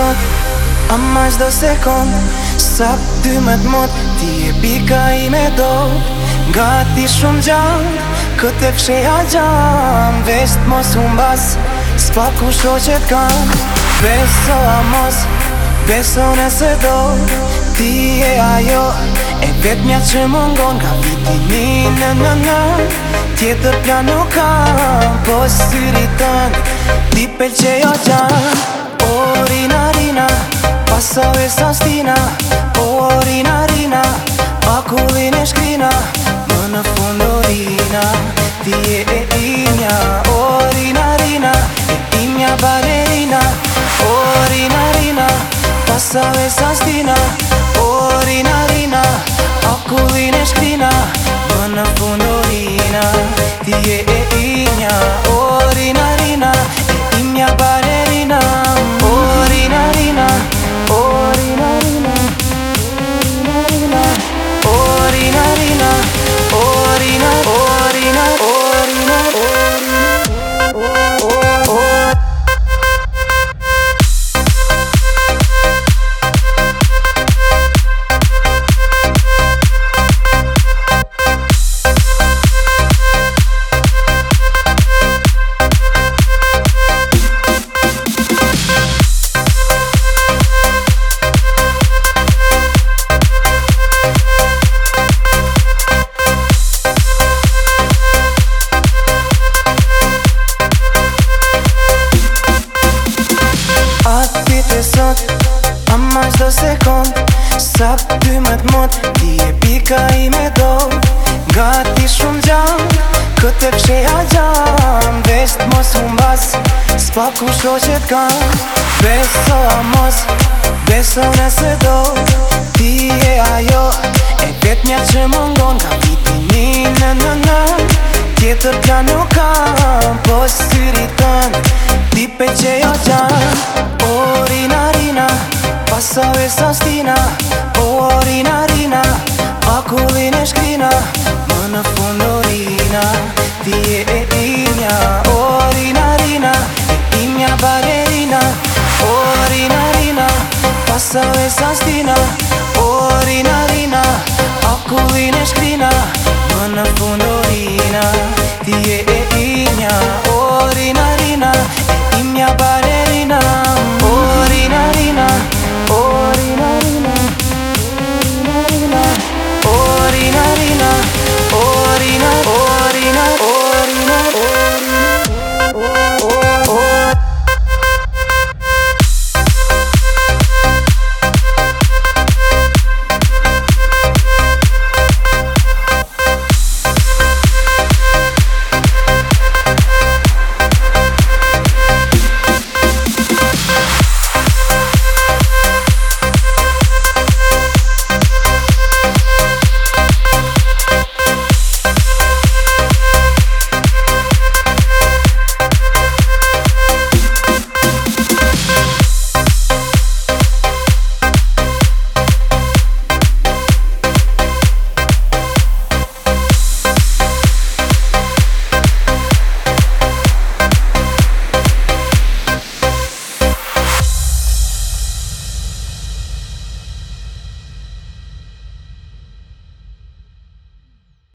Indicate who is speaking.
Speaker 1: sot A ma qdo sekon Sa dy me t'mot Ti e pika i me do Nga ti shumë gjan Këtë e fsheja gjan Vest mos unë bas Sfa ku shoqet që Beso a mos Beso nëse do Ti e ajo E vet mja që më ngon Nga viti një në në në Tjetër pja nuk ka Po syri tënë Ti pelqe jo gjan Pasave sa stina, o po rina rina, akullin e shkrina, më në fundurina, ti e e i nja O rina rina, e i nja pare rina, o rina rina, stina, o rina akullin e shkrina, më në fundurina, ti e e i Gjatë mot, ti e pika i me do ti shumë gjam, këtë e kështë gjam Vest mos më bas, s'pa ku sho që t'kam Beso a mos, beso nëse do Ti e ajo e vetë mja që më ngon Nga viti një në në në Kjetër t'ja nuk kam, po s'yri tën Ti pe që jo gjam Orina, rina, pasave sa stina O orina rina, akullin e shkrina Më në fund orina, ti e e imja O orina rina, e imja balerina O orina rina, pasave sa stina O orina rina, akullin e shkrina Më në fund